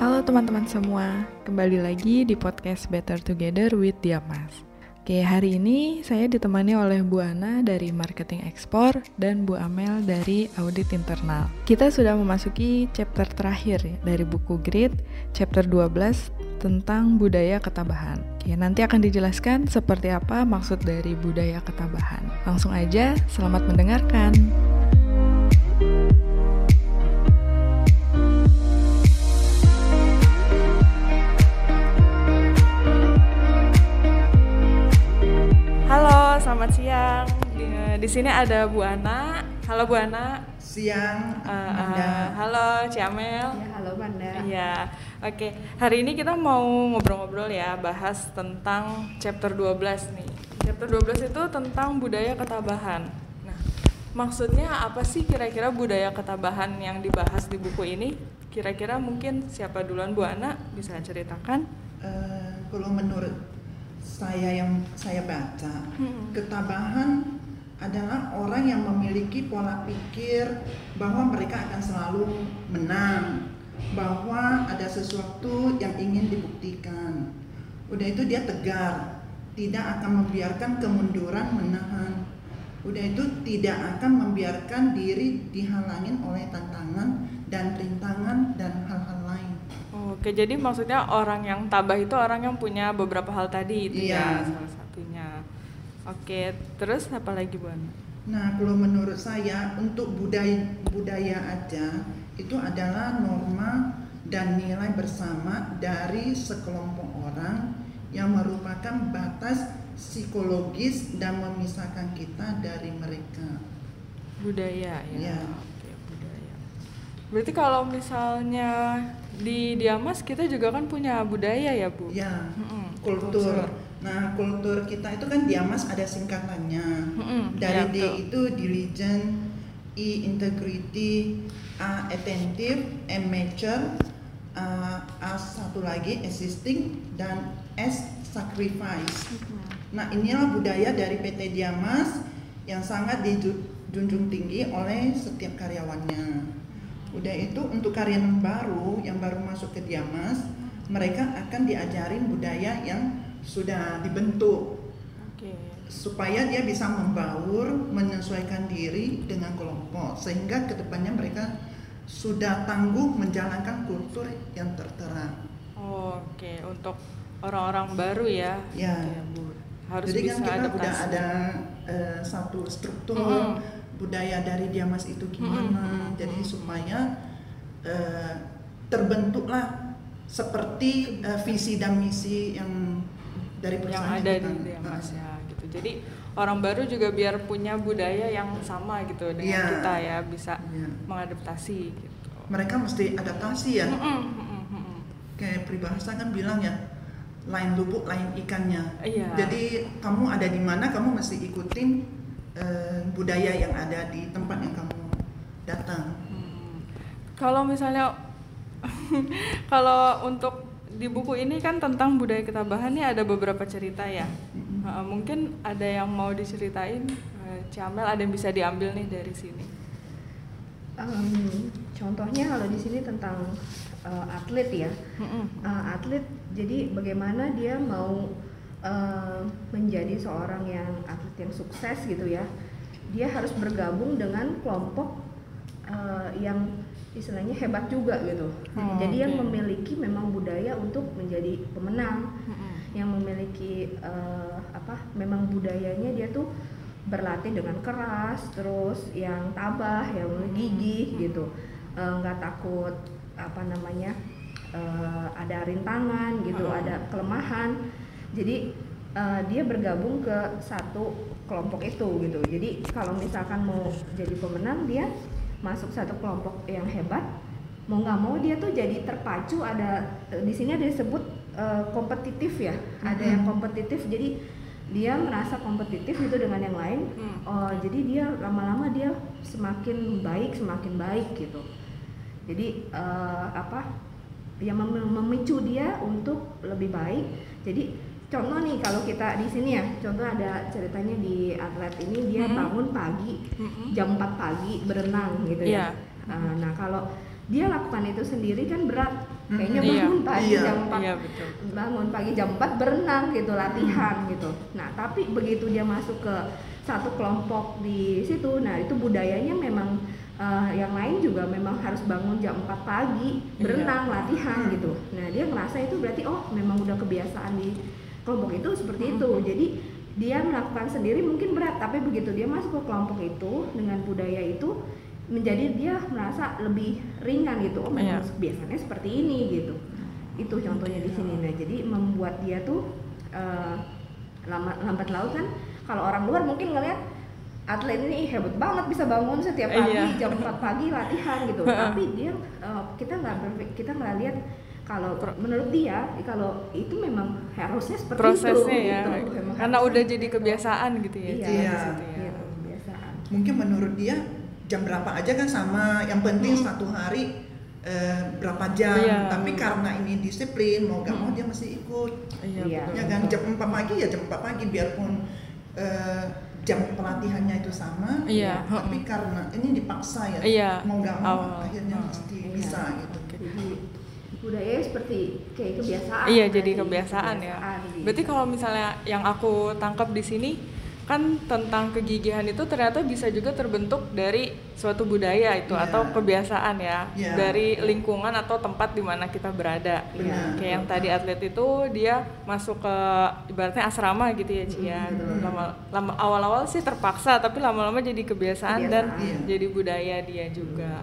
Halo teman-teman semua, kembali lagi di podcast Better Together with Diamas. Oke, hari ini saya ditemani oleh Bu Ana dari Marketing Ekspor dan Bu Amel dari Audit Internal. Kita sudah memasuki chapter terakhir dari buku Grid, chapter 12 tentang budaya ketabahan. Oke, nanti akan dijelaskan seperti apa maksud dari budaya ketabahan. Langsung aja, selamat mendengarkan. Sini ada Bu Ana. Halo Bu Ana. Siang, Uh, uh, halo Ciamel. Ya, halo Manda. Iya. Oke, hari ini kita mau ngobrol-ngobrol ya, bahas tentang chapter 12 nih. Chapter 12 itu tentang budaya ketabahan. Nah, maksudnya apa sih kira-kira budaya ketabahan yang dibahas di buku ini? Kira-kira mungkin siapa duluan Bu Ana bisa ceritakan? Eh, kalau menurut saya yang saya baca, Hmm. ketabahan adalah orang yang memiliki pola pikir bahwa mereka akan selalu menang, bahwa ada sesuatu yang ingin dibuktikan. Udah itu dia tegar, tidak akan membiarkan kemunduran menahan. Udah itu tidak akan membiarkan diri dihalangin oleh tantangan dan rintangan dan hal-hal lain. Oke, jadi maksudnya orang yang tabah itu orang yang punya beberapa hal tadi itu ya Iya. salah satunya. Oke, terus apa lagi Bu Ana? Nah, kalau menurut saya untuk budaya budaya aja itu adalah norma dan nilai bersama dari sekelompok orang yang merupakan batas psikologis dan memisahkan kita dari mereka. budaya ya. Iya. Oke, budaya. Berarti kalau misalnya di Diamas kita juga kan punya budaya ya, Bu? Ya, Mm-mm, kultur. Nah, kultur kita itu kan Diamas ada singkatannya. Mm-mm, Dari ya, D betul. itu diligent, I integrity, A attentive, M mature, A, A satu lagi existing dan S sacrifice. Mm-mm. Nah, inilah budaya dari PT Diamas yang sangat dijunjung tinggi oleh setiap karyawannya. Udah itu untuk karyawan baru yang baru masuk ke Diamas, mereka akan diajarin budaya yang sudah dibentuk Oke. supaya dia bisa membaur, menyesuaikan diri dengan kelompok sehingga ke depannya mereka sudah tangguh menjalankan kultur yang tertera. Oke, untuk orang-orang baru ya. Ya. Bu. Harus Jadi bisa kan kita adaptasi. udah ada eh, satu struktur Mm-mm. budaya dari Diamas itu gimana, Mm-mm. jadi supaya eh, terbentuklah seperti eh, visi dan misi yang dari yang perusahaan ada kita. di Diamas Ah. ya gitu. Jadi orang baru juga biar punya budaya yang sama gitu dengan Iya. kita ya, bisa Iya. mengadaptasi gitu. Mereka mesti adaptasi ya. Mm-mm, mm-mm, mm-mm. kayak peribahasa kan bilang ya lain lubuk lain ikannya Iya. jadi kamu ada di mana kamu mesti ikutin eh, budaya yang ada di tempat yang kamu datang Hmm. Kalau misalnya kalau untuk di buku ini kan tentang budaya ketabahan nih ada beberapa cerita ya. Mm-mm. Uh, mungkin ada yang mau diceritain, uh, Camel ada yang bisa diambil nih dari sini. Em, contohnya kalau di sini tentang eh, atlet ya, Mm-mm. Eh, atlet jadi bagaimana dia mau eh, menjadi seorang yang atlet yang sukses gitu ya, dia harus bergabung dengan kelompok eh, yang istilahnya hebat juga gitu. Oh, jadi yang oke. memiliki memang budaya untuk menjadi pemenang. Mm-mm. yang memiliki eh, apa memang budayanya dia tuh berlatih dengan keras terus yang tabah yang gigih gitu Eh, nggak takut apa namanya eh, ada rintangan gitu Oh. ada kelemahan jadi eh, dia bergabung ke satu kelompok itu gitu jadi kalau misalkan mau jadi pemenang dia masuk satu kelompok yang hebat mau nggak mau dia tuh jadi terpacu ada eh, di sini ada disebut eh, kompetitif ya ada yang kompetitif. Jadi dia merasa kompetitif itu dengan yang lain. Hmm. Oh, jadi dia lama-lama dia semakin baik semakin baik gitu. Jadi eh, apa yang mem- memicu dia untuk lebih baik. Jadi contoh nih kalau kita di sini ya contoh ada ceritanya di atlet ini dia Mhm. bangun pagi Mm-mm. jam 4 pagi berenang gitu Iya. ya. Uh, nah kalau dia lakukan itu sendiri kan berat kayaknya Iya. bangun pagi Iya. jam 4 Iya betul. bangun pagi jam 4 berenang gitu latihan gitu nah tapi begitu dia masuk ke satu kelompok di situ nah itu budayanya memang eh, yang lain juga memang harus bangun jam 4 pagi berenang latihan gitu nah dia ngerasa itu berarti oh memang udah kebiasaan di kelompok itu seperti itu. Jadi dia melakukan sendiri mungkin berat tapi begitu dia masuk ke kelompok itu dengan budaya itu menjadi dia merasa lebih ringan gitu. Oh memang Iya. biasanya seperti ini gitu. Itu contohnya di sini. Nah jadi membuat dia tuh eh, lama lambat laut kan kalau orang luar mungkin ngeliat atlet ini "Ih, hebat banget bisa bangun setiap pagi Iya. jam 4 pagi latihan gitu. Tapi dia eh, kita nggak kita nggak lihat kalau menurut dia kalau itu memang harusnya seperti Prosesnya itu ya. gitu. Memang Karena harusnya udah jadi kebiasaan gitu ya. iya, Iya. di situ ya. iya, kebiasaan Mungkin menurut dia jam berapa aja kan sama, yang penting Hmm. satu hari eh, berapa jam. Iya. Tapi karena ini disiplin, mau gak mau Hmm. dia mesti ikut. Iya, Iya. betul. Ya kan jam 4 pagi ya jam 4 pagi biarpun eh, jam pelatihannya itu sama. Iya. Tapi karena ini dipaksa ya. Iya. Mau gak mau Awal. akhirnya Hmm. mesti Iya. bisa gitu. jadi budaya seperti kayak kebiasaan Iya, nanti, jadi kebiasaan ya. gitu. Berarti kalau misalnya yang aku tangkap di sini kan tentang kegigihan itu ternyata bisa juga terbentuk dari suatu budaya itu Iya. atau kebiasaan ya, Iya. dari lingkungan atau tempat di mana kita berada. Benar. Kayak yang tadi atlet itu dia masuk ke ibaratnya asrama gitu ya Ci ya. Mm-mm. Lama, lama awal-awal sih terpaksa tapi lama-lama jadi kebiasaan, dan Kebiasaan. Iya. jadi budaya dia juga.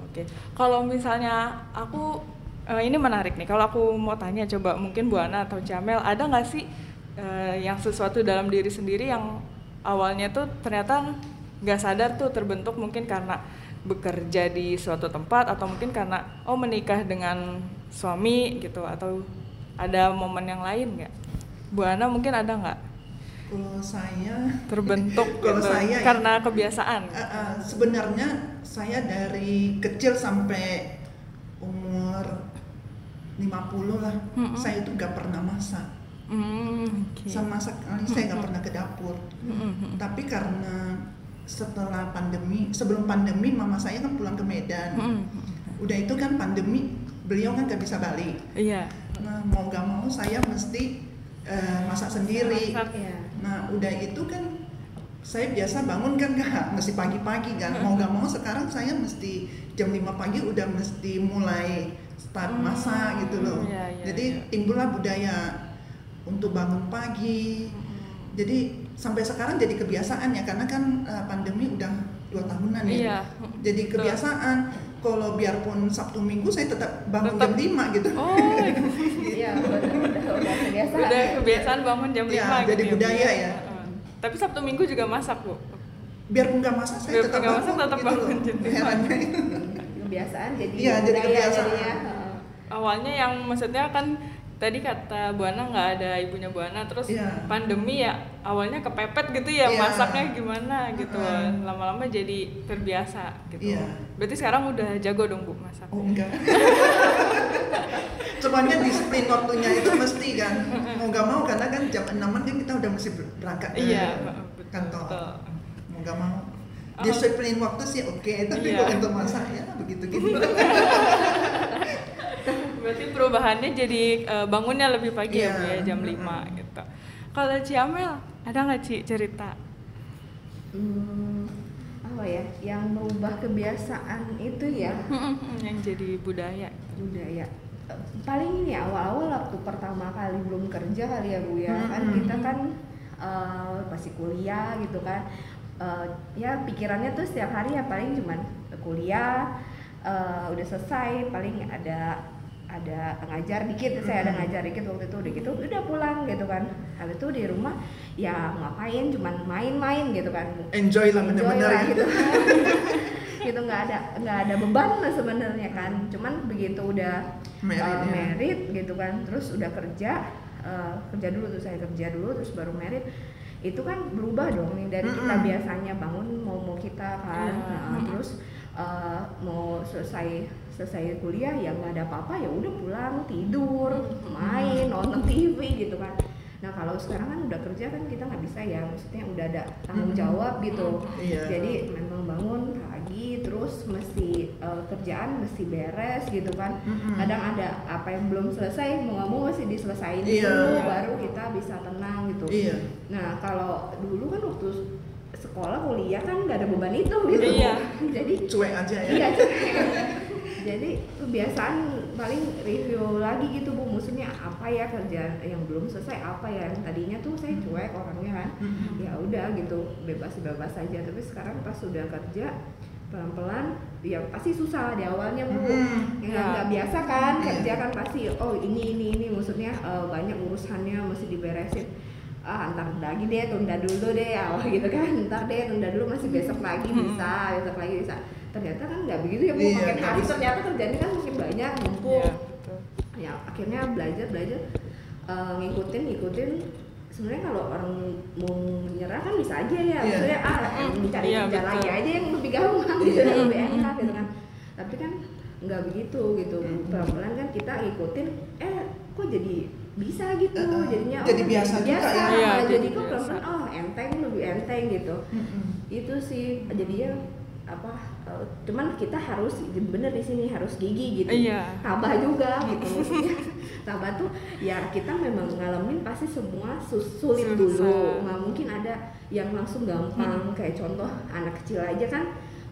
Oke. Kalau misalnya aku eh, ini menarik nih. Kalau aku mau tanya coba mungkin Bu Ana atau Jamel ada nggak sih eh, yang sesuatu dalam diri sendiri yang awalnya tuh ternyata nggak sadar tuh terbentuk mungkin karena bekerja di suatu tempat atau mungkin karena oh menikah dengan suami gitu atau ada momen yang lain nggak? Bu Ana mungkin ada nggak Kalau saya terbentuk Kalau gitu saya ya- karena kebiasaan? Uh, uh, sebenarnya saya dari kecil sampai 50 lah, Mm-mm. saya itu gak pernah masak. Hmm, oke. Sama sekali saya gak pernah ke dapur. Mm-mm. Tapi karena setelah pandemi, sebelum pandemi mama saya kan pulang ke Medan. Mm-mm. Udah itu kan pandemi, beliau kan gak bisa balik. Iya. Nah mau gak mau saya mesti uh, masak sendiri. Masak. Iya. Nah udah itu kan saya biasa bangun kan gak mesti pagi-pagi kan mau gak mau sekarang saya mesti jam 5 pagi udah mesti mulai start Hmm, masak gitu loh iya, iya, jadi iya. timbullah budaya untuk bangun pagi jadi sampai sekarang jadi kebiasaan ya karena kan eh, pandemi udah dua tahunan ya Iya. jadi kebiasaan kalau biarpun Sabtu Minggu saya tetap bangun Tetap. jam 5 gitu Oh, Iya, udah, udah, udah kebiasaan. udah kebiasaan bangun jam 5 Iya, gitu jadi Bu budaya ya. Heeh. Tapi Sabtu Minggu juga masak, Bu. biarpun nggak masak saya Biarpun tetap nggak masak, bangun tetap gitu bangun loh kebiasaan jadi Iya, jadi kebiasaan. jadinya. Heeh. Awalnya yang maksudnya kan tadi kata Bu Ana nggak ada ibunya Bu Ana terus Iya. pandemi ya awalnya kepepet gitu ya Iya. masaknya gimana gitu Heeh. lama-lama jadi terbiasa gitu Iya. berarti sekarang udah jago dong Bu masak Oh enggak. Semuanya disiplin waktunya itu mesti kan. Mau nggak mau karena kan jam 6 kan kita udah mesti berangkat ke iya betul, kantor. betul. Mau nggak mau. Oh. Disiplin waktu sih oke, tapi Iya. kalau untuk masak ya begitu gitu. Berarti perubahannya jadi eh, bangunnya lebih pagi ya Iya. Bu ya jam 5 Mm-mm. gitu. Kalau Ciamel ada nggak Ci cerita? Hmm, apa ya? Yang merubah kebiasaan itu ya yang jadi budaya. budaya. Eh, Paling ini ya, awal-awal waktu pertama kali belum kerja kali ya Bu ya. Kan Mm-mm. kita kan eh, masih kuliah gitu kan. Eh, ya pikirannya tuh setiap hari ya paling cuman kuliah eh, udah selesai paling ada ada ngajar dikit saya ada ngajar dikit waktu itu udah gitu udah pulang gitu kan. Habis itu di rumah ya ngapain cuman main-main gitu kan. Enjoy lah bener-bener. lah gitu. gitu gitu nggak ada nggak ada beban lah sebenarnya kan. Cuman begitu udah Married, uh, ya. married gitu kan terus udah kerja uh, kerja dulu tuh saya kerja dulu terus baru married itu kan berubah dong nih dari kita biasanya bangun mau mau kita kan. Nah, terus uh, mau selesai selesai kuliah ya nggak ada apa-apa ya udah pulang tidur main nonton TV gitu kan Nah kalau sekarang kan udah kerja kan kita nggak bisa ya, maksudnya udah ada tanggung jawab gitu. Iya. Jadi memang bangun pagi terus mesti eh, kerjaan mesti beres gitu kan. Mm-mm. Kadang ada apa yang belum selesai mau nggak mau mesti diselesain Iya. dulu baru kita bisa tenang gitu. Iya. Nah kalau dulu kan waktu sekolah kuliah kan nggak ada beban itu gitu. Iya. Jadi Cuek aja ya. Iya, cuek. Jadi kebiasaan paling review lagi gitu bu, maksudnya apa ya kerjaan yang belum selesai apa ya yang tadinya tuh saya cuek orangnya kan, ya udah gitu bebas bebas aja. Tapi sekarang pas sudah kerja pelan pelan, ya pasti susah di awalnya bu. Yang Ya. nggak biasa kan Iya. kerja kan pasti oh ini ini ini maksudnya eh, banyak urusannya mesti diberesin ah ntar lagi deh tunda dulu deh ya wah gitu kan ntar deh tunda dulu masih besok lagi bisa besok lagi bisa ternyata kan nggak begitu ya bu Iya, makin hari ternyata kerjanya kan makin banyak numpuk Iya, betul. ya akhirnya belajar belajar eh, ngikutin ngikutin sebenarnya kalau orang mau menyerah kan bisa aja ya Iya. maksudnya ah mencari Iya, kerja betul. lagi aja yang lebih gampang gitu Iya. lebih enak gitu kan tapi kan nggak begitu gitu Mm. pelan pelan kan kita ngikutin eh kok jadi bisa gitu jadinya jadi oh, biasa juga biasa, ya. Iya, malah jadi jadi kok pelan biasa. pelan oh enteng lebih enteng gitu itu sih jadinya apa eh, cuman kita harus bener di sini harus gigi gitu Iya. tabah juga gitu tabah tuh ya kita memang ngalamin pasti semua sus- sulit Susah. dulu nggak mungkin ada yang langsung gampang kayak contoh anak kecil aja kan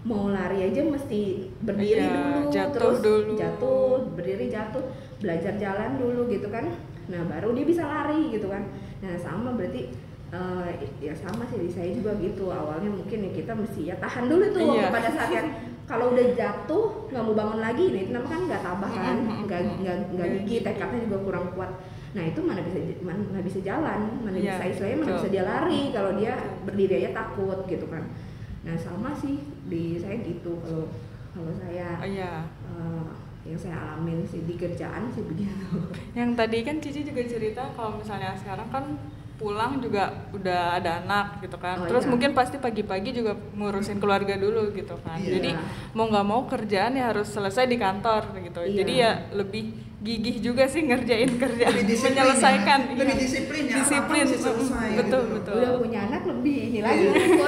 mau lari aja mesti berdiri Iya, dulu jatuh terus dulu. jatuh berdiri jatuh belajar jalan dulu gitu kan nah baru dia bisa lari gitu kan nah sama berarti eh, ya sama sih di saya juga gitu awalnya mungkin ya kita mesti ya tahan dulu tuh Iya. pada saat yang kalau udah jatuh nggak mau bangun lagi nih itu namanya kan nggak tabah kan Mm-mm. nggak nggak nggak gigi tekadnya juga kurang kuat nah itu mana bisa mana bisa jalan mana Iya, bisa istilahnya mana betul. bisa dia lari kalau dia berdiri aja takut gitu kan nah sama sih di saya gitu kalau kalau saya Oh, iya. eh, yang saya alamin sih di kerjaan sih begitu Yang tadi kan Cici juga cerita kalau misalnya sekarang kan pulang juga udah ada anak gitu kan. Oh, Terus iya. mungkin pasti pagi-pagi juga ngurusin keluarga dulu gitu kan. Iya. Jadi mau nggak mau kerjaan ya harus selesai di kantor gitu. Iya. Jadi ya lebih gigih juga sih ngerjain kerjaan, Lebih menyelesaikan. ya. Lebih iya. disiplin ya, apa-apa Disiplin, mesti selesai mm, betul gitu. betul. udah punya anak lebih ini lagi Bu.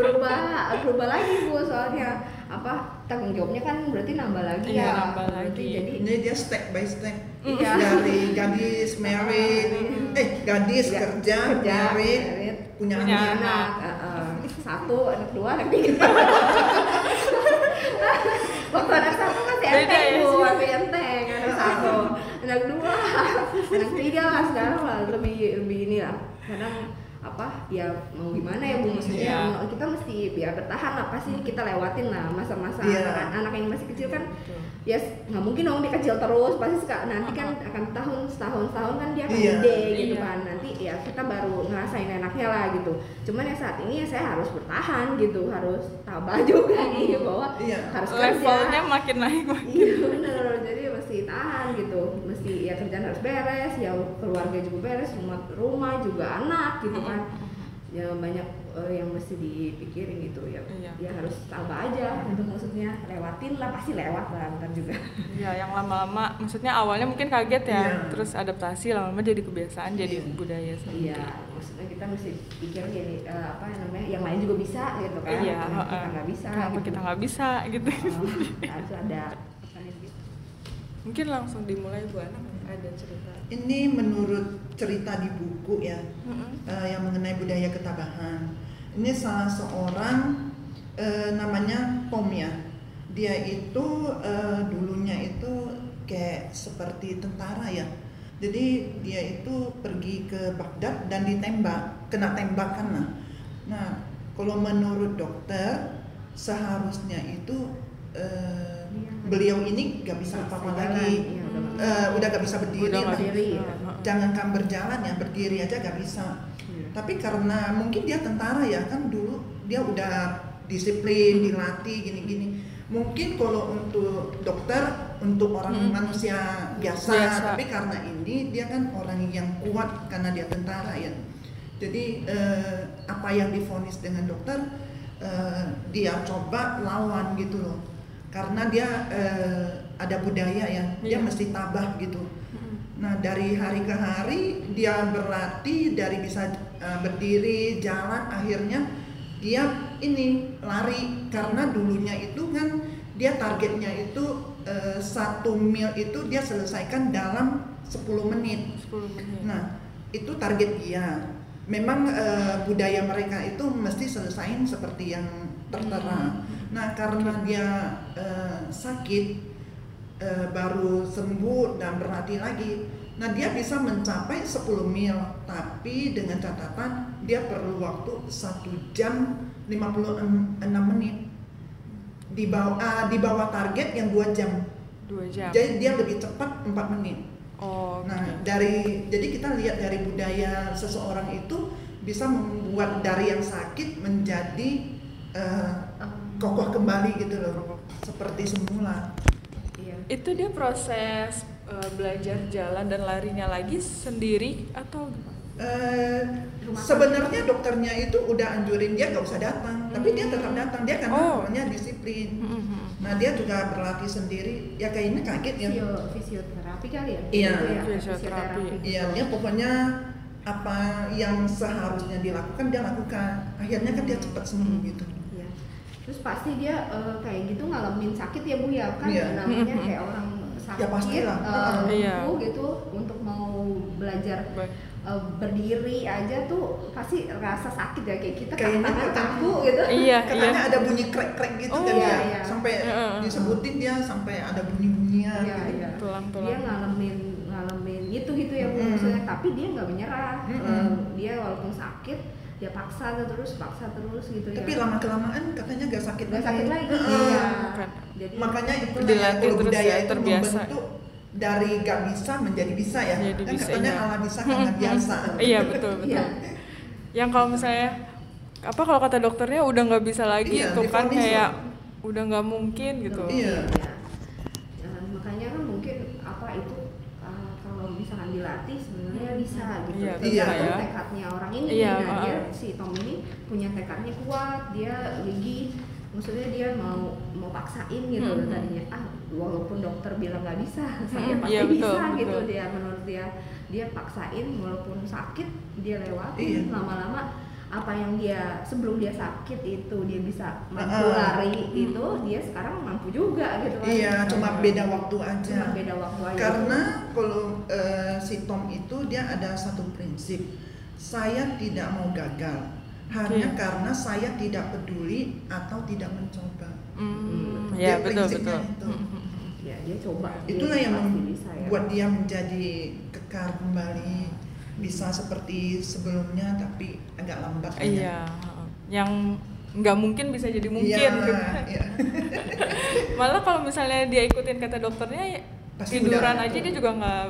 berubah berubah lagi bu soalnya apa tanggung jawabnya kan berarti nambah lagi Iya, ya. nambah Berarti lagi. jadi Ini dia step by step. Iya. dari gadis married, eh gadis Ya, kerja, kerja, married, married, punya, punya anak. anak. eh, eh, satu anak dua anak tiga. Waktu anak satu masih Beda enteng ya, bu. sih. masih enteng anak satu. Anak dua. Anak tiga lah sekarang lah. Lebih lebih ini lah kadang apa ya mau gimana ya bu maksudnya Iya. mau- kita mesti biar bertahan lah pasti kita lewatin lah masa-masa Iya. anak, anak yang masih kecil kan ya nggak mungkin dong dia kecil terus pasti nanti kan akan tahun setahun setahun kan dia akan Iya. gede gitu Iya. kan nanti ya kita baru ngerasain enaknya lah gitu cuman ya saat ini ya saya harus bertahan gitu harus tabah juga nih bahwa Iya. harus kerja Levelnya makin naik makin. iya bener jadi mesti tahan gitu mesti ya kerjaan harus beres ya keluarga juga beres rumah rumah juga anak gitu kan ya banyak eh, yang mesti dipikirin gitu ya Iya. ya harus tabah aja untuk maksudnya lewatin lah pasti lewat lah ntar juga Ya, yang lama-lama, maksudnya awalnya mungkin kaget ya, Iya. terus adaptasi lama-lama jadi kebiasaan, jadi Iya. budaya sendiri. Iya, maksudnya kita mesti pikir gini eh, apa namanya yang lain juga bisa gitu kan Iya, Kenapa kita nggak bisa Kenapa gitu. kita nggak bisa gitu? Oh, harus ada gitu. Mungkin langsung dimulai Bu Anak ada cerita. Ini menurut cerita di buku ya, Mm-mm. eh, yang mengenai budaya ketabahan. Ini salah seorang eh, namanya Tom ya. Dia itu eh, dulunya itu kayak seperti tentara ya. Jadi dia itu pergi ke Baghdad dan ditembak, kena tembakan lah. Nah, kalau menurut dokter seharusnya itu eh, beliau ini gak bisa apa-apa lagi, iya, udah gak bisa berdiri Udah Berdiri, ya. Heeh. Jangankan berjalan ya berdiri aja gak bisa. Iya. Tapi karena mungkin dia tentara ya kan dulu dia udah disiplin, dilatih gini-gini. Mungkin kalau untuk dokter, untuk orang Hmm. manusia biasa, Biasa. tapi karena ini dia kan orang yang kuat karena dia tentara ya. Jadi eh, apa yang difonis dengan dokter eh, dia coba lawan gitu loh. Karena dia eh, ada budaya ya, dia Iya. mesti tabah gitu. Nah dari hari ke hari dia berlatih dari bisa uh, berdiri, jalan, akhirnya dia ini lari karena dulunya itu kan dia targetnya itu uh, satu mil itu dia selesaikan dalam 10 menit. 10 menit. Nah itu target dia. Memang uh, budaya mereka itu mesti selesaiin seperti yang tertera. Nah karena dia uh, sakit uh, baru sembuh dan berlatih lagi. Nah dia bisa mencapai 10 mil, tapi dengan catatan dia perlu waktu 1 jam 56 menit di bawah uh, di bawah target yang 2 jam. 2 jam. Jadi dia lebih cepat 4 menit. Oh. Nah, oke. dari jadi kita lihat dari budaya seseorang itu bisa membuat dari yang sakit menjadi eh, kokoh kembali gitu loh, seperti semula. Itu dia proses eh, belajar jalan dan larinya lagi sendiri atau Eh, Rumah sebenarnya dokternya itu udah anjurin dia gak usah datang, tapi dia tetap datang dia karena Oh. orangnya disiplin. Mhm. Nah dia juga berlatih sendiri, ya kayaknya kaget ya. Fisio, fisioterapi kali ya? Iya. Gitu ya, Fisioterapi. Iya, dia pokoknya apa yang seharusnya dilakukan dia lakukan. Akhirnya kan dia cepat sembuh gitu. Iya. Terus pasti dia eh, kayak gitu ngalamin sakit ya Bu ya kan Iya. namanya kayak orang sakit Ya, pastilah. eh, Iya. lumpuh gitu untuk mau belajar eh, berdiri aja tuh pasti rasa sakit ya kayak kita Kayaknya tangan katanya- kaku gitu. Iya, Katanya iya. ada bunyi krek-krek gitu Oh, kan iya, ya. iya. Sampai Heeh. disebutin dia sampai ada bunyi-bunyian Iya, gitu. iya. Tulang-tulang. Dia ngalamin ngalamin itu gitu ya Bu Mm. maksudnya tapi dia nggak menyerah. Mm-mm. Eh, dia walaupun sakit dia paksa terus paksa terus gitu Tapi ya. lama kelamaan katanya gak sakit Nggak sakit lagi. Heeh. Iya. Bukan. Jadi Makanya itu Dilatih terus budaya ya, itu terbiasa. membentuk dari gak bisa menjadi bisa ya. Jadi kan bisa, katanya iya. ala bisa karena biasa. Iya betul betul. Iya. Yang kalau misalnya apa kalau kata dokternya udah nggak bisa lagi Iya, itu kan kayak udah nggak mungkin gitu. Iya. Nah, makanya kan mungkin apa itu uh, kalau misalkan dilatih bisa gitu. Iya, Tergantung ya. tekadnya orang ini. Iya, nah, dia uh-uh. si Tom ini punya tekadnya kuat, dia gigih. Maksudnya dia mau mau paksain gitu Hmm. tadinya. Ah, walaupun dokter bilang nggak bisa, saya Hmm, pasti iya, betul, bisa gitu betul. dia menurut dia. Dia paksain walaupun sakit dia lewatin Iya. Apa yang dia sebelum dia sakit itu dia bisa mampu Uh-uh. lari itu dia sekarang mampu juga gitu kan Iya, cuma beda waktu aja. Cuma beda waktu aja Karena kalau eh, si Tom itu dia ada satu prinsip, saya tidak mau gagal, hanya Oke. karena saya tidak peduli atau tidak mencoba. Hmm, Dia ya betul prinsipnya betul. itu. Hmm, ya dia coba dia Itulah yang pasti bisa ya membuat dia menjadi kekar kembali, bisa seperti sebelumnya tapi agak lambat. aja. Iya. Yang nggak mungkin bisa jadi mungkin. Iya, gitu. iya. Malah kalau misalnya dia ikutin kata dokternya ya, Pasti tiduran aja dia juga nggak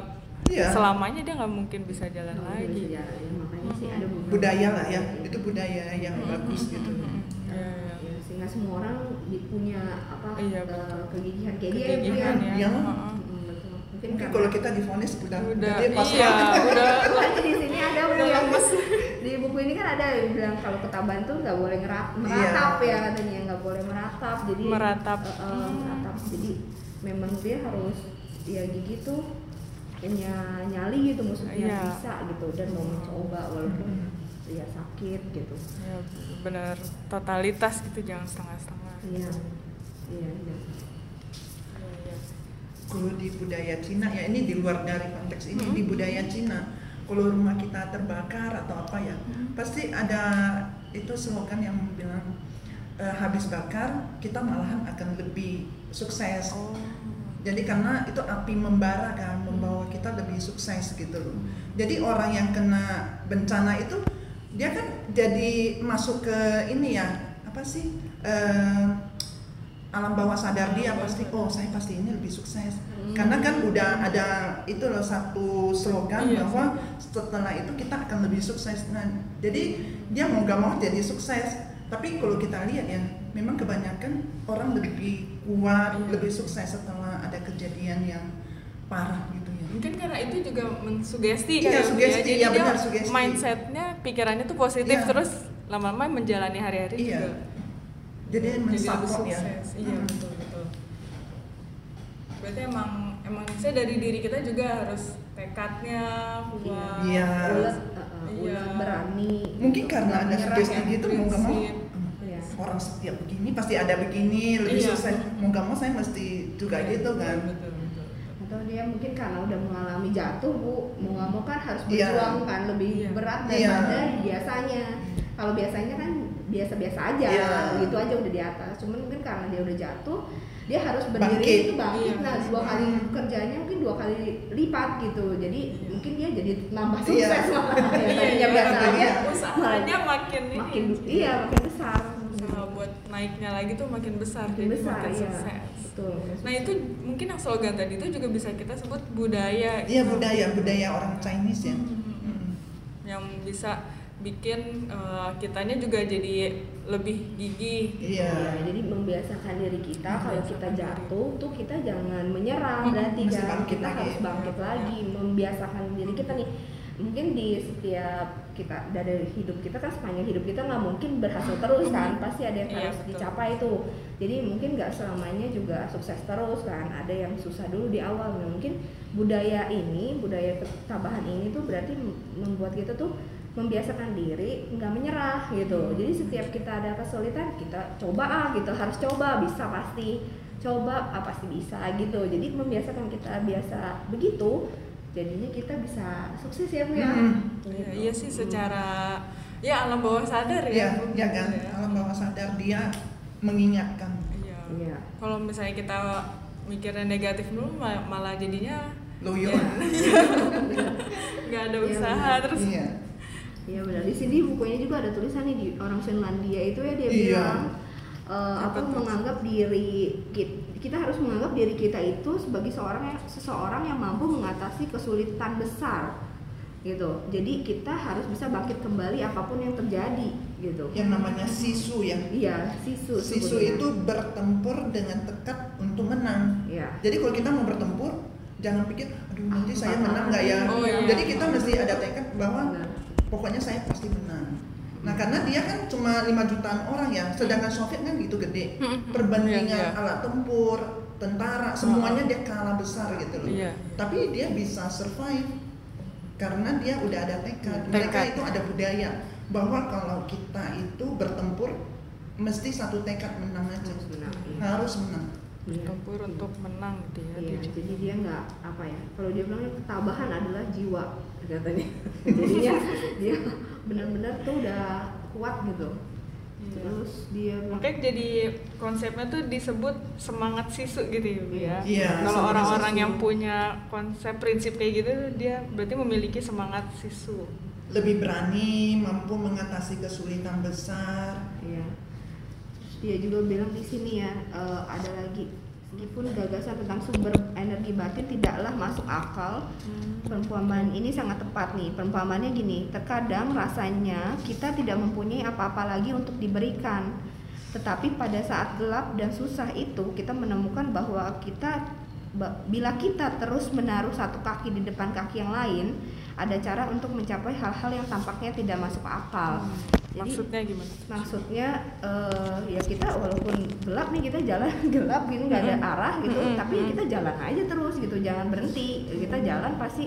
Iya. selamanya dia nggak mungkin bisa jalan Nggak lagi. ya, makanya sih ada beberapa budaya lah ya, itu budaya yang Hmm, bagus hmm, gitu. hmm, ya, sehingga semua orang punya apa Iya, eh, kegigihan kayak dia ya, Kegigihan ya. Iya. heeh. Mm, betul. Mungkin kalau kita divonis udah, Udah, dia pas iya, udah Makanya di sini ada bu Udah yang lemes. di buku ini kan ada yang bilang kalau ketaban tuh nggak boleh ngerat, Iya. meratap ya katanya nggak boleh meratap jadi Meratap. eh, eh, Hmm. meratap jadi memang dia harus ya gigi tuh punya nyali gitu maksudnya Iya. bisa gitu dan mau mencoba walaupun Hmm. ya sakit gitu ya benar totalitas gitu jangan setengah-setengah. iya iya iya Iya, iya. Kalau di budaya Cina ya ini di luar dari konteks ini Hmm. di budaya Cina. Kalau rumah kita terbakar atau apa ya, Hmm. pasti ada itu slogan yang bilang "Eh, habis bakar kita malahan akan lebih sukses. Oh. Jadi karena itu api membara kan membawa kita lebih sukses gitu loh. Jadi orang yang kena bencana itu dia kan jadi masuk ke ini ya apa sih eh, alam bawah sadar dia pasti oh saya pasti ini lebih sukses Hmm. karena kan udah ada itu loh satu slogan Iya. bahwa setelah itu kita akan lebih sukses nah jadi dia mau gak mau jadi sukses tapi kalau kita lihat ya memang kebanyakan orang lebih kuat Iya. lebih sukses setelah ada kejadian yang parah gitu ya Mungkin karena itu juga mensugesti Iya, ya, Bu, sugesti, Jadi iya, dia benar, sugesti. mindsetnya, pikirannya tuh positif Iya. terus lama-lama menjalani hari-hari Iya. juga jadi jadi lebih mensupport ya sukses. Iya Hmm. betul betul. Berarti emang emang saya dari diri kita juga harus tekadnya kuat Iya. ulet uh, uh, Iya. berani Mungkin karena ada sugesti ya. gitu mau nggak mau. Iya. orang setiap begini pasti ada begini lebih Iya. susah mau nggak mau saya mesti juga Iya, gitu kan betul, betul, betul. atau dia mungkin karena udah mengalami jatuh bu mau nggak mau kan harus Iya. berjuang kan lebih Iya. berat Iya. daripada biasanya kalau biasanya kan biasa-biasa aja Iya. gitu aja udah di atas cuman mungkin karena dia udah jatuh dia harus berdiri Bangkit. itu bangkit Iya. nah dua kali kerjanya mungkin dua kali lipat gitu jadi Iya. mungkin dia jadi nambah Iya. sukses malah ya Iya, tadinya iya, biasa iya. aja usahanya makin ini makin iya makin besar usaha buat naiknya lagi tuh makin besar makin jadi besar makin iya sukses betul nah itu mungkin yang slogan tadi itu juga bisa kita sebut budaya iya gitu. budaya budaya orang Chinese ya Hmm. Mm. yang bisa bikin eh, kitanya juga jadi lebih gigih. Iya. Iya, jadi membiasakan diri kita kalau kita jatuh tuh kita jangan menyerah. Mm, berarti kan bangkit kita lagi. harus bangkit lagi membiasakan diri kita nih. Mungkin di setiap kita dari hidup kita kan sepanjang hidup kita nggak mungkin berhasil terus kan. Pasti ada yang Iya, harus betul. dicapai tuh. Jadi mungkin nggak selamanya juga sukses terus kan. Ada yang susah dulu di awal. Nah, mungkin budaya ini budaya ketabahan ini tuh berarti mem- membuat kita tuh membiasakan diri nggak menyerah gitu jadi setiap kita ada kesulitan kita coba ah gitu harus coba bisa pasti coba ah pasti bisa gitu jadi membiasakan kita biasa begitu jadinya kita bisa sukses ya bu ya Hmm. Iya, Gitu. iya sih secara ya alam bawah sadar ya Iya, Bu. ya kan Iya. alam bawah sadar dia mengingatkan Iya. Iya. Kalau misalnya kita mikirnya negatif dulu ma- malah jadinya loyo nggak ada Iya, usaha benar. terus iya Iya benar. Di sini bukunya juga ada tulisan nih di orang Finlandia itu ya dia Iya. bilang eh, Apa menganggap diri kita, harus menganggap diri kita itu sebagai seorang yang seseorang yang mampu mengatasi kesulitan besar gitu. Jadi kita harus bisa bangkit kembali apa pun yang terjadi gitu. yang namanya sisu ya Iya, sisu. sisu itu bertempur dengan tekad untuk menang Iya. Jadi kalau kita mau bertempur, jangan pikir, aduh nanti saya Bakal menang nggak ya? Oh, iya. Jadi kita mesti ada tekad bahwa Benar. Pokoknya saya pasti menang. Nah karena dia kan cuma 5 jutaan orang ya, sedangkan Soviet kan gitu gede. Perbandingan Iya, iya. alat tempur, tentara, semuanya dia kalah besar gitu loh. Iya. Tapi dia bisa survive karena dia udah ada tekad. Mereka Tekad. itu ada budaya bahwa kalau kita itu bertempur mesti satu tekad menang aja. Harus menang, iya. Menang. Iya. tempur untuk menang gitu ya Iya, Dia- jadi dia nggak apa ya? Kalau dia bilang ketabahan adalah jiwa katanya. Jadinya dia benar-benar tuh udah kuat gitu. Iya. Terus dia bilang, Makanya jadi konsepnya tuh disebut semangat sisu gitu ya. Ya. Iya, Kalau semangat orang-orang yang punya konsep prinsip kayak gitu dia berarti memiliki semangat sisu. lebih berani, mampu mengatasi kesulitan besar. Iya. Dia juga bilang di sini ya eh, ada lagi. Meskipun gagasan tentang sumber energi batin tidaklah masuk akal. Perumpamaan ini sangat tepat nih. Perumpamaannya gini terkadang rasanya kita tidak mempunyai apa-apa lagi untuk diberikan. Tetapi pada saat gelap dan susah itu kita menemukan bahwa kita bila kita terus menaruh satu kaki di depan kaki yang lain ada cara untuk mencapai hal-hal yang tampaknya tidak masuk akal. Jadi, Maksudnya gimana? maksudnya eh, ya kita walaupun gelap nih kita jalan gelap gitu nggak ada Mm-mm. arah gitu Mm-mm. tapi kita jalan aja terus gitu jangan berhenti. Kita jalan pasti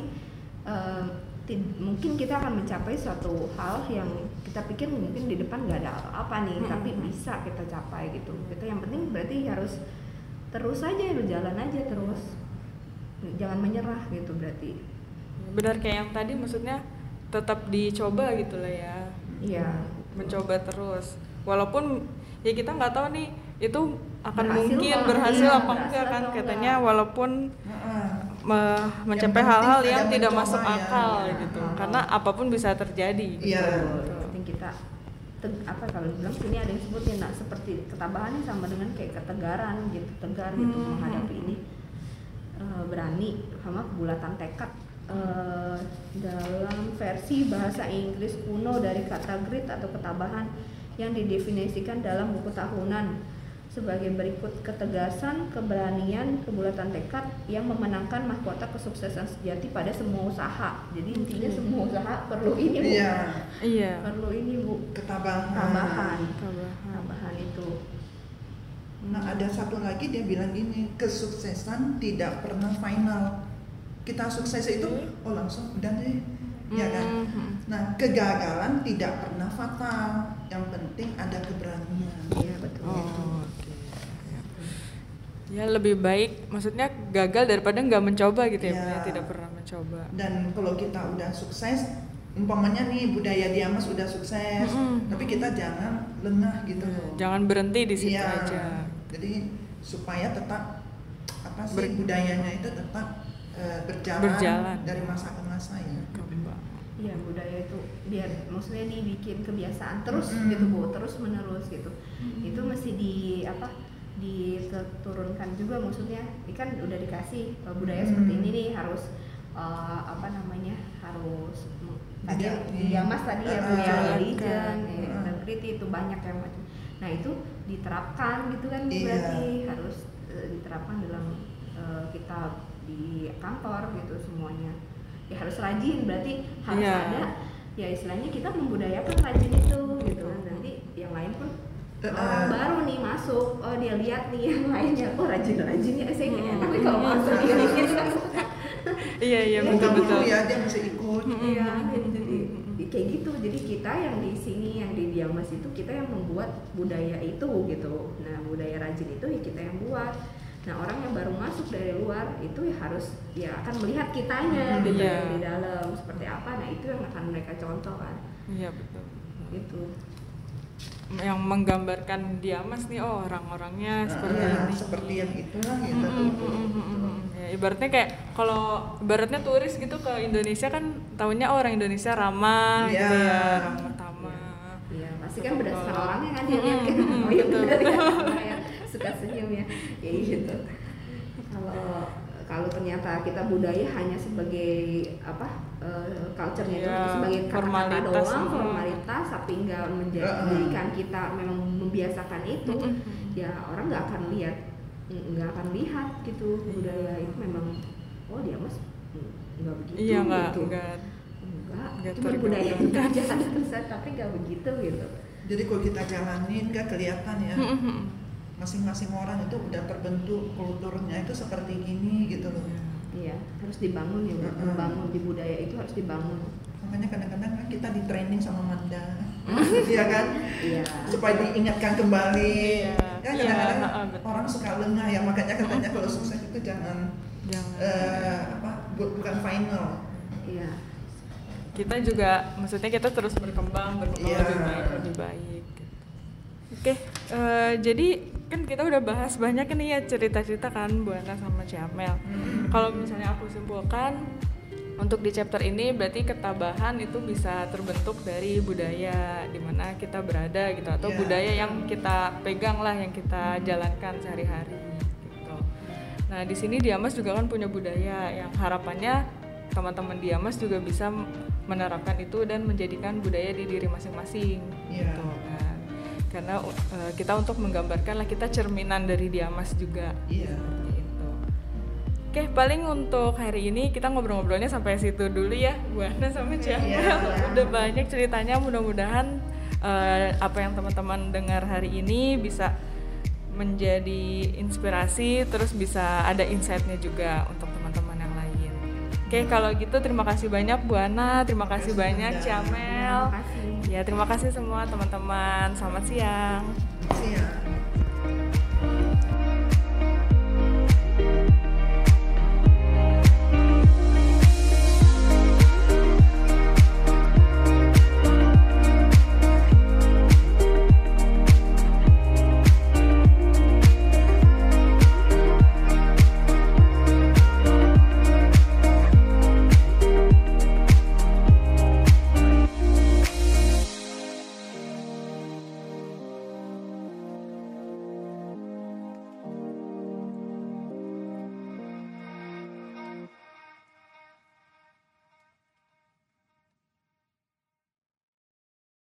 ti- mungkin kita akan mencapai suatu hal yang kita pikir mungkin di depan nggak ada apa nih tapi bisa kita capai gitu. Kita yang penting berarti harus terus aja berjalan aja terus. Jangan menyerah gitu berarti Benar kayak yang tadi maksudnya tetap dicoba gitu lah ya. iya Mencoba terus. Walaupun ya kita nggak tahu nih itu akan Berhasil mungkin apa berhasil enggak, apa berhasil enggak kan katanya enggak. walaupun Heeh. me- mencapai hal-hal ada yang tidak masuk ya. akal Iya. gitu Hal-hal. karena apa pun bisa terjadi Iya. Betul. Yang penting kita apa kalau bilang sini ada yang sebutin nah seperti ketabahannya sama dengan kayak ketegaran gitu tegar gitu Hmm. menghadapi ini Eh, berani sama kebulatan tekad Eh, dalam versi bahasa Inggris kuno dari kata grit atau ketabahan yang didefinisikan dalam buku tahunan sebagai berikut ketegasan, keberanian, kebulatan tekad yang memenangkan mahkota kesuksesan sejati pada semua usaha. Jadi intinya semua usaha perlu ini bu, Iya, iya perlu ini bu, ketabahan. Tambahan. tambahan itu. Nah, ada satu lagi dia bilang gini, kesuksesan tidak pernah final. Kita sukses itu oh langsung udah deh ya kan Mhm. nah kegagalan tidak pernah fatal yang penting ada keberanian Iya betul. Oh, oke. Ya lebih baik, maksudnya gagal daripada nggak mencoba gitu ya, Ya. Ya, tidak pernah mencoba. dan kalau kita udah sukses umpamanya nih budaya Diamas udah sukses Mm-mm. tapi kita jangan lengah gitu loh Jangan berhenti di situ Iya. aja. jadi supaya tetap apa sih Ber- budayanya itu tetap eh, berjalan, Berjalan. dari masa ke masa ya. Iya budaya itu biar maksudnya dibikin kebiasaan terus Mm-mm. gitu bu, terus menerus gitu. Itu mesti di apa diturunkan juga maksudnya. Ini kan udah dikasih uh, budaya seperti Mm. ini nih harus uh, apa namanya harus tadi yang dia mas tadi ya bu Ah, ya ah, religion, ah. ya, integrity itu banyak yang macam. Nah itu diterapkan gitu kan Iya. berarti harus uh, diterapkan dalam uh, kita di kantor gitu semuanya. Ya harus rajin berarti harus Iya. ada ya istilahnya kita membudayakan rajin itu gitu. Kan nanti yang lain pun orang eh. baru nih masuk oh dia lihat nih yang lainnya. Oh rajin rajin ya saya kayak Hmm. tapi kalau masuk dia dikit kan Iya iya Iya, betul betul. ya dia bisa ikut. Iya jadi kayak gitu. Jadi kita yang di sini yang di Diamas itu kita yang membuat budaya itu gitu. Nah budaya rajin itu ya kita yang buat nah orang yang baru masuk dari luar itu ya harus ya akan melihat kitanya Hmm, gitu yang di dalam seperti apa nah itu yang akan mereka contoh kan Iya betul. gitu Yang menggambarkan Diamas nih, oh orang-orangnya seperti Eh, ini. seperti yang itulah gitu Mm, mm, mm, mm, mm, mm. Ya, ibaratnya kayak kalau ibaratnya turis gitu ke Indonesia kan tahunya oh, orang Indonesia ramah Iya. gitu ya, ramah tamah. Iya, pasti kan berdasarkan orangnya kan dia lihat kan. Oh iya betul. benar ya, suka senyum ya. Kayak gitu. Kalau kalau ternyata kita budaya hanya sebagai apa eh, culture-nya itu Iya, sebagai kata-kata formalitas. doang, Mm. formalitas, tapi nggak menjadikan kita memang membiasakan itu, Mm-mm. ya orang nggak akan lihat, nggak akan lihat gitu budaya itu memang, oh dia mas nggak begitu Iya gitu. nggak enggak, nggak cuma budaya kita aja ada tulisan tapi nggak begitu gitu. jadi kalau kita jalanin nggak kelihatan ya. Masing-masing orang itu udah terbentuk kulturnya itu seperti ini gitu loh Iya, harus dibangun ya. Mm-mm. membangun di budaya itu harus dibangun. makanya kadang-kadang kan kita di training sama Manda Iya kan Iya. supaya diingatkan kembali Iya. kan Iya, kadang-kadang betul. orang suka lengah ya makanya katanya kalau sukses itu jangan Jangan. eh, apa bu- bukan final Iya. kita juga maksudnya kita terus berkembang berkembang Iya. lebih baik lebih baik oke eh, jadi kan kita udah bahas banyak nih ya cerita-cerita kan Bu Ana sama Ciamel kalau misalnya aku simpulkan untuk di chapter ini berarti ketabahan itu bisa terbentuk dari budaya di mana kita berada gitu atau Iya. budaya yang kita pegang lah yang kita jalankan sehari-hari gitu. Nah di sini Diamas juga kan punya budaya yang harapannya teman-teman Diamas juga bisa menerapkan itu dan menjadikan budaya di diri masing-masing Iya. gitu kan. Karena uh, kita untuk menggambarkan lah kita cerminan dari Diamas juga iya seperti itu. Oke, paling untuk hari ini kita ngobrol-ngobrolnya sampai situ dulu ya, Bu Ana sama Ciamel. Iya. Udah banyak ceritanya, mudah-mudahan eh, apa yang teman-teman dengar hari ini bisa menjadi inspirasi, terus bisa ada insight-nya juga untuk lain. Oke, kalau gitu terima kasih banyak Bu Ana, terima kasih Terima banyak kasih. Ya, terima kasih semua teman-teman. Selamat siang. siap